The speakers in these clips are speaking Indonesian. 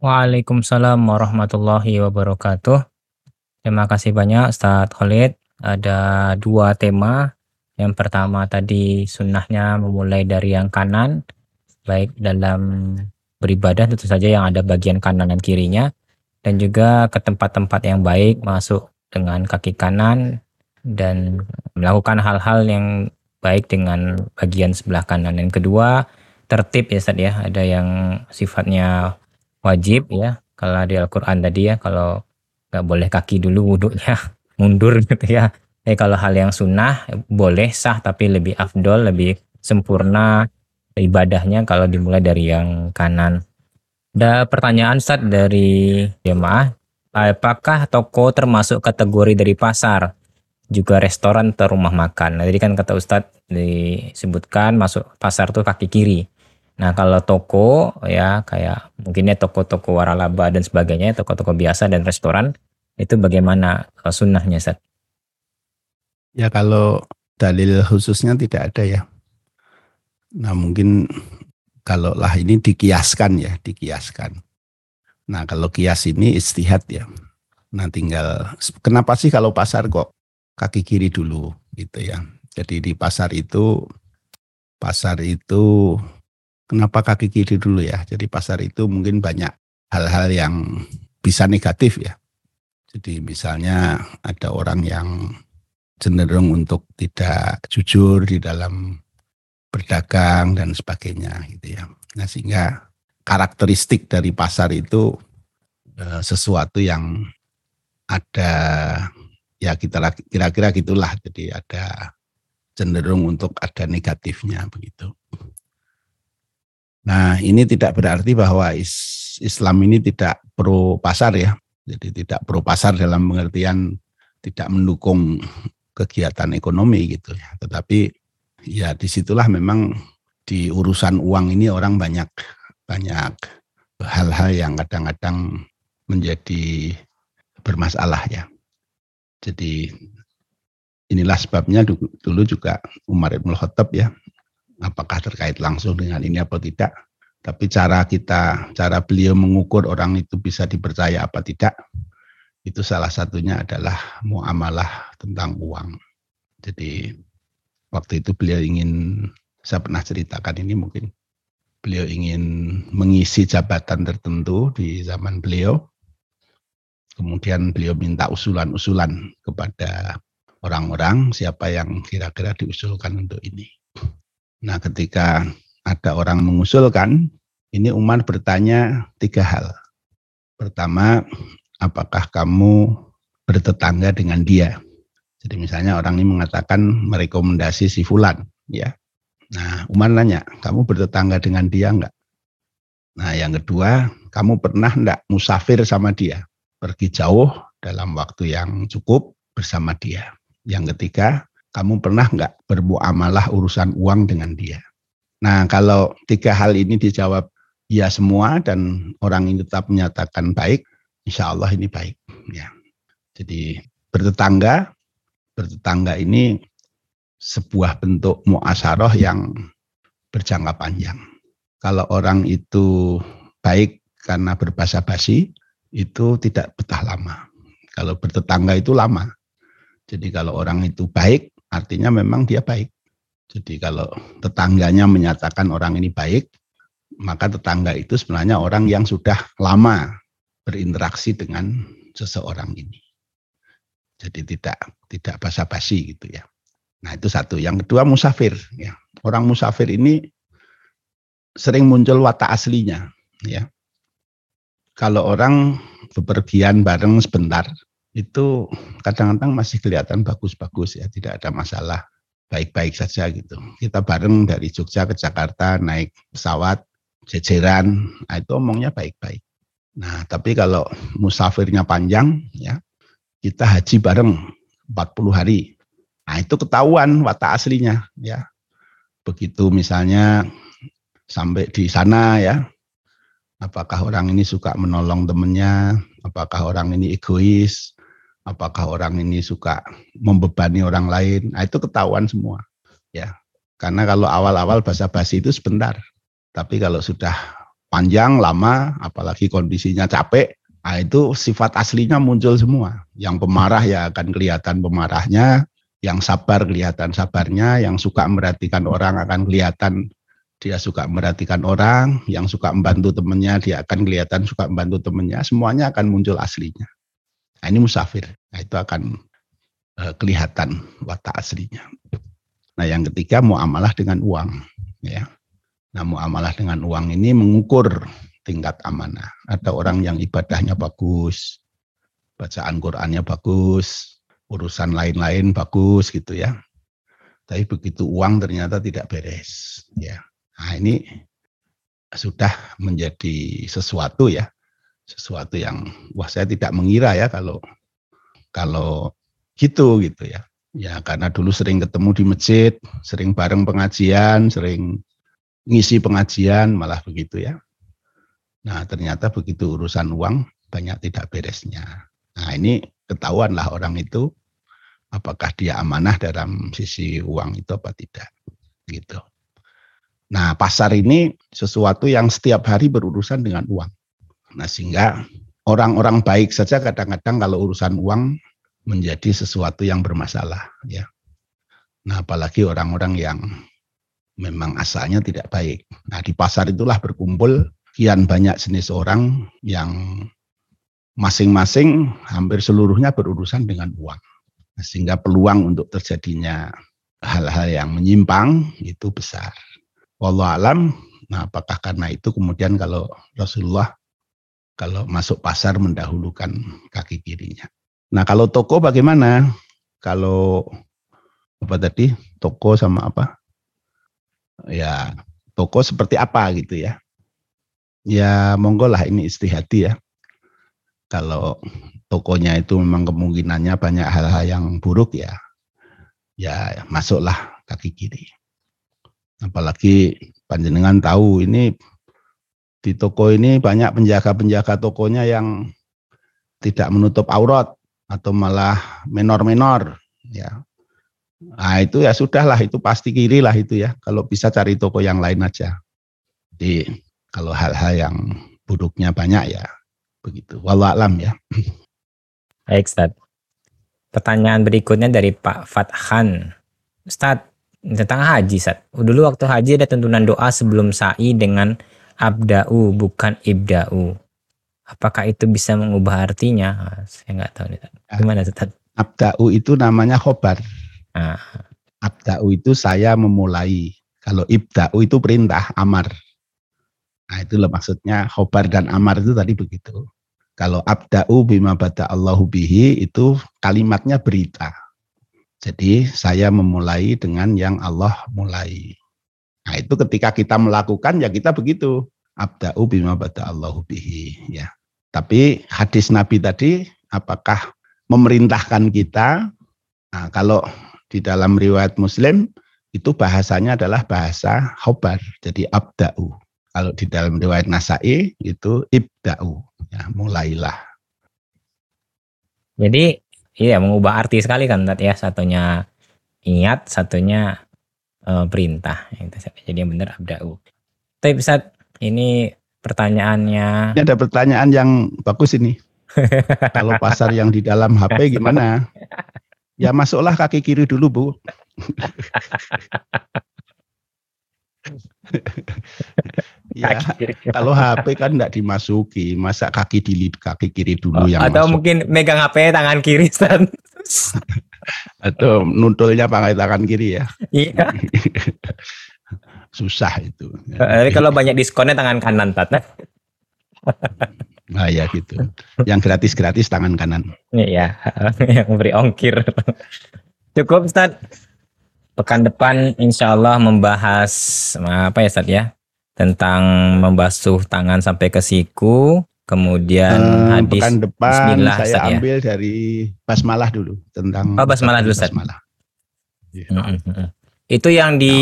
Waalaikumsalam warahmatullahi wabarakatuh. Terima kasih banyak Ustadz Khalid. Ada dua tema. Yang pertama tadi sunnahnya memulai dari yang kanan, baik dalam beribadah tentu saja yang ada bagian kanan dan kirinya, dan juga ke tempat-tempat yang baik masuk dengan kaki kanan dan melakukan hal-hal yang baik dengan bagian sebelah kanan. Yang kedua, tertib ya Ustaz ya. Ada yang sifatnya wajib ya. Kalau di Al-Quran tadi ya, kalau nggak boleh kaki dulu wudhunya mundur gitu ya. Eh kalau hal yang sunnah boleh sah tapi lebih afdol, lebih sempurna ibadahnya kalau dimulai dari yang kanan. Ada pertanyaan Ustaz dari jemaah, apakah toko termasuk kategori dari pasar? Juga restoran atau rumah makan. Nah, jadi kan kata Ustadz disebutkan masuk pasar tuh kaki kiri. Nah kalau toko ya kayak mungkinnya toko-toko waralaba dan sebagainya, toko-toko biasa dan restoran itu bagaimana eh, sunnahnya Ustaz? Ya kalau dalil khususnya tidak ada ya. Nah mungkin kalau lah ini dikiaskan ya, dikiaskan. Nah kalau kias ini istihad ya. Nah tinggal, kenapa sih kalau pasar kok kaki kiri dulu gitu ya. Jadi di pasar itu, pasar itu kenapa kaki kiri dulu ya. Jadi pasar itu mungkin banyak hal-hal yang bisa negatif ya. Jadi misalnya ada orang yang cenderung untuk tidak jujur di dalam berdagang dan sebagainya gitu ya. Nah sehingga karakteristik dari pasar itu e, sesuatu yang ada ya kita kira-kira gitulah jadi ada cenderung untuk ada negatifnya begitu. Nah ini tidak berarti bahwa Islam ini tidak pro pasar ya. Jadi tidak pro pasar dalam pengertian tidak mendukung kegiatan ekonomi gitu ya. Tetapi ya di situlah memang di urusan uang ini orang banyak banyak hal-hal yang kadang-kadang menjadi bermasalah ya. Jadi inilah sebabnya dulu juga Umar Ibn Khattab ya, apakah terkait langsung dengan ini apa tidak, tapi cara kita, cara beliau mengukur orang itu bisa dipercaya apa tidak, itu salah satunya adalah muamalah tentang uang. Jadi waktu itu beliau ingin, saya pernah ceritakan ini mungkin, beliau ingin mengisi jabatan tertentu di zaman beliau. Kemudian beliau minta usulan-usulan kepada orang-orang siapa yang kira-kira diusulkan untuk ini. Nah ketika ada orang mengusulkan, ini Umar bertanya tiga hal. Pertama, apakah kamu bertetangga dengan dia? Jadi misalnya orang ini mengatakan merekomendasi si Fulan, ya. Nah, Umar nanya, kamu bertetangga dengan dia enggak? Nah, yang kedua, kamu pernah enggak musafir sama dia? Pergi jauh dalam waktu yang cukup bersama dia. Yang ketiga, kamu pernah enggak bermuamalah urusan uang dengan dia? Nah, kalau tiga hal ini dijawab ya semua dan orang ini tetap menyatakan baik, insya Allah ini baik. Ya. Jadi bertetangga, bertetangga ini sebuah bentuk muasaroh yang berjangka panjang. Kalau orang itu baik karena berbahasa basi, itu tidak betah lama. Kalau bertetangga itu lama. Jadi kalau orang itu baik, artinya memang dia baik. Jadi kalau tetangganya menyatakan orang ini baik, maka tetangga itu sebenarnya orang yang sudah lama berinteraksi dengan seseorang ini. Jadi tidak tidak basa-basi gitu ya. Nah itu satu. Yang kedua musafir. Ya. Orang musafir ini sering muncul watak aslinya. Ya. Kalau orang bepergian bareng sebentar, itu kadang-kadang masih kelihatan bagus-bagus ya, tidak ada masalah, baik-baik saja gitu. Kita bareng dari Jogja ke Jakarta naik pesawat, jejeran, nah itu omongnya baik-baik. Nah, tapi kalau musafirnya panjang, ya kita haji bareng 40 hari. Nah, itu ketahuan watak aslinya, ya. Begitu misalnya sampai di sana ya, apakah orang ini suka menolong temennya, apakah orang ini egois, apakah orang ini suka membebani orang lain, nah, itu ketahuan semua, ya. Karena kalau awal-awal bahasa basi itu sebentar, tapi kalau sudah panjang, lama, apalagi kondisinya capek, nah itu sifat aslinya muncul semua. Yang pemarah ya akan kelihatan pemarahnya, yang sabar kelihatan sabarnya, yang suka merhatikan orang akan kelihatan dia suka merhatikan orang, yang suka membantu temannya dia akan kelihatan suka membantu temannya, semuanya akan muncul aslinya. Nah, ini musafir, nah, itu akan uh, kelihatan watak aslinya. Nah yang ketiga muamalah dengan uang, ya. Nah muamalah dengan uang ini mengukur tingkat amanah. Ada orang yang ibadahnya bagus, bacaan Qurannya bagus, urusan lain-lain bagus gitu ya. Tapi begitu uang ternyata tidak beres, ya. Nah ini sudah menjadi sesuatu ya, sesuatu yang wah saya tidak mengira ya kalau kalau gitu gitu ya. Ya karena dulu sering ketemu di masjid, sering bareng pengajian, sering ngisi pengajian malah begitu ya. Nah ternyata begitu urusan uang banyak tidak beresnya. Nah ini ketahuanlah orang itu apakah dia amanah dalam sisi uang itu apa tidak gitu. Nah, pasar ini sesuatu yang setiap hari berurusan dengan uang. Nah, sehingga orang-orang baik saja kadang-kadang kalau urusan uang menjadi sesuatu yang bermasalah, ya. Nah, apalagi orang-orang yang memang asalnya tidak baik. Nah, di pasar itulah berkumpul kian banyak jenis orang yang masing-masing hampir seluruhnya berurusan dengan uang. Nah, sehingga peluang untuk terjadinya hal-hal yang menyimpang itu besar. Wallah alam, nah apakah karena itu kemudian kalau Rasulullah kalau masuk pasar mendahulukan kaki kirinya. Nah kalau toko bagaimana? Kalau apa tadi toko sama apa? Ya toko seperti apa gitu ya? Ya monggo lah ini istihati ya. Kalau tokonya itu memang kemungkinannya banyak hal-hal yang buruk ya, ya masuklah kaki kiri. Apalagi panjenengan tahu ini di toko ini banyak penjaga-penjaga tokonya yang tidak menutup aurat atau malah menor-menor ya. Nah itu ya sudahlah itu pasti kiri lah itu ya. Kalau bisa cari toko yang lain aja. Jadi kalau hal-hal yang buruknya banyak ya begitu. Wallahualam ya. Baik Ustaz. Pertanyaan berikutnya dari Pak Fathan. Ustaz, tentang haji Sat. Dulu waktu haji ada tuntunan doa sebelum sa'i dengan abda'u bukan ibda'u. Apakah itu bisa mengubah artinya? Saya nggak tahu nih. Ah. Gimana Ustaz? Abda'u itu namanya khobar. Ah. Abda'u itu saya memulai. Kalau ibda'u itu perintah, amar. Nah itulah maksudnya khobar dan amar itu tadi begitu. Kalau abda'u bima bada Allahu bihi itu kalimatnya berita. Jadi saya memulai dengan yang Allah mulai. Nah itu ketika kita melakukan ya kita begitu. Abda'u bima bada Allahu bihi. Ya. Tapi hadis Nabi tadi apakah memerintahkan kita? Nah, kalau di dalam riwayat Muslim itu bahasanya adalah bahasa khobar. Jadi abda'u. Kalau di dalam riwayat Nasai itu ibda'u. Ya, mulailah. Jadi Iya, mengubah arti sekali kan ya. Satunya ingat, satunya uh, perintah. Jadi yang benar abda'u. Tapi bisa ini pertanyaannya. Ini ada pertanyaan yang bagus ini. Kalau pasar yang di dalam HP gimana? Ya masuklah kaki kiri dulu, Bu. ya, kalau HP kan enggak dimasuki, masa kaki di kaki kiri dulu oh, yang Atau masuk. mungkin megang HP tangan kiri, Stan. Atau nuntulnya pakai tangan kiri ya. Iya. Susah itu. Jadi kalau banyak diskonnya tangan kanan, Tat. Nah ya gitu. Yang gratis-gratis tangan kanan. Iya, yang beri ongkir. Cukup, Ustaz pekan depan insya Allah membahas apa ya Ustaz ya tentang membasuh tangan sampai ke siku kemudian hmm, hadis pekan depan Bismillah, saya Ustaz, ya. ambil ya. dari basmalah dulu tentang oh, basmalah dulu Ustaz. Basmalah. Ya. Hmm. Itu yang di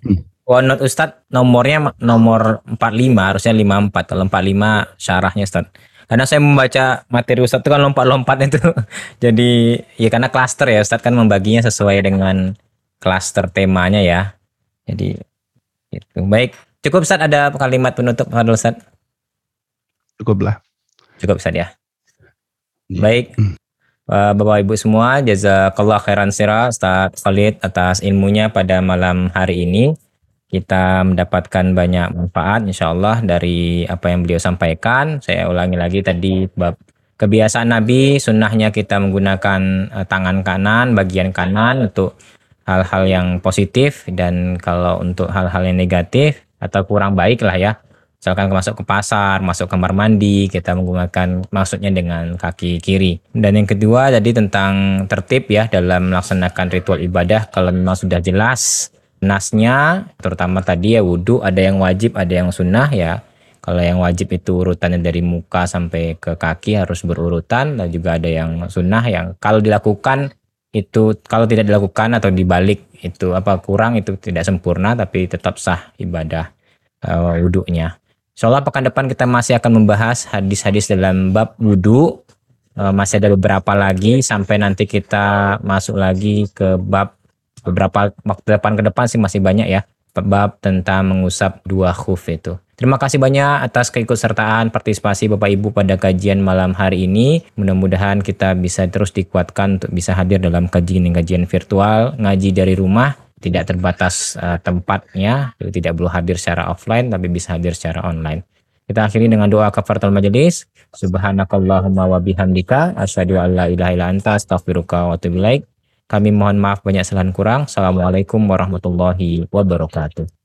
hmm. OneNote Ustaz nomornya nomor 45 harusnya 54 kalau 45 syarahnya Ustaz. Karena saya membaca materi Ustaz itu kan lompat-lompat itu. Jadi ya karena klaster ya Ustaz kan membaginya sesuai dengan klaster temanya ya. Jadi itu. Baik, cukup Ustaz ada kalimat penutup Fadil Ustaz. Cukuplah. Cukup Ustaz ya. Ya. Baik. Uh, Bapak Ibu semua, jazakallah khairan sirah Ustaz Khalid atas ilmunya pada malam hari ini. Kita mendapatkan banyak manfaat insya Allah dari apa yang beliau sampaikan. Saya ulangi lagi tadi bab kebiasaan Nabi, sunnahnya kita menggunakan uh, tangan kanan, bagian kanan untuk hal-hal yang positif dan kalau untuk hal-hal yang negatif atau kurang baik lah ya misalkan masuk ke pasar, masuk kamar mandi, kita menggunakan maksudnya dengan kaki kiri. Dan yang kedua tadi tentang tertib ya dalam melaksanakan ritual ibadah kalau memang sudah jelas nasnya, terutama tadi ya wudhu ada yang wajib, ada yang sunnah ya. Kalau yang wajib itu urutannya dari muka sampai ke kaki harus berurutan dan juga ada yang sunnah yang kalau dilakukan itu kalau tidak dilakukan atau dibalik itu apa kurang itu tidak sempurna tapi tetap sah ibadah uh, wudhunya. Insya Allah pekan depan kita masih akan membahas hadis-hadis dalam bab wudhu. Uh, masih ada beberapa lagi sampai nanti kita masuk lagi ke bab beberapa waktu depan ke depan sih masih banyak ya bab tentang mengusap dua khuf itu. Terima kasih banyak atas keikutsertaan partisipasi Bapak Ibu pada kajian malam hari ini. Mudah-mudahan kita bisa terus dikuatkan untuk bisa hadir dalam kajian-kajian virtual, ngaji dari rumah tidak terbatas uh, tempatnya, tidak perlu hadir secara offline tapi bisa hadir secara online. Kita akhiri dengan doa kafaratul majelis. Subhanakallahumma wa bihamdika asyhadu an la ilaha illa anta astaghfiruka wa atubu. Kami mohon maaf banyak kesalahan kurang. Assalamualaikum warahmatullahi wabarakatuh.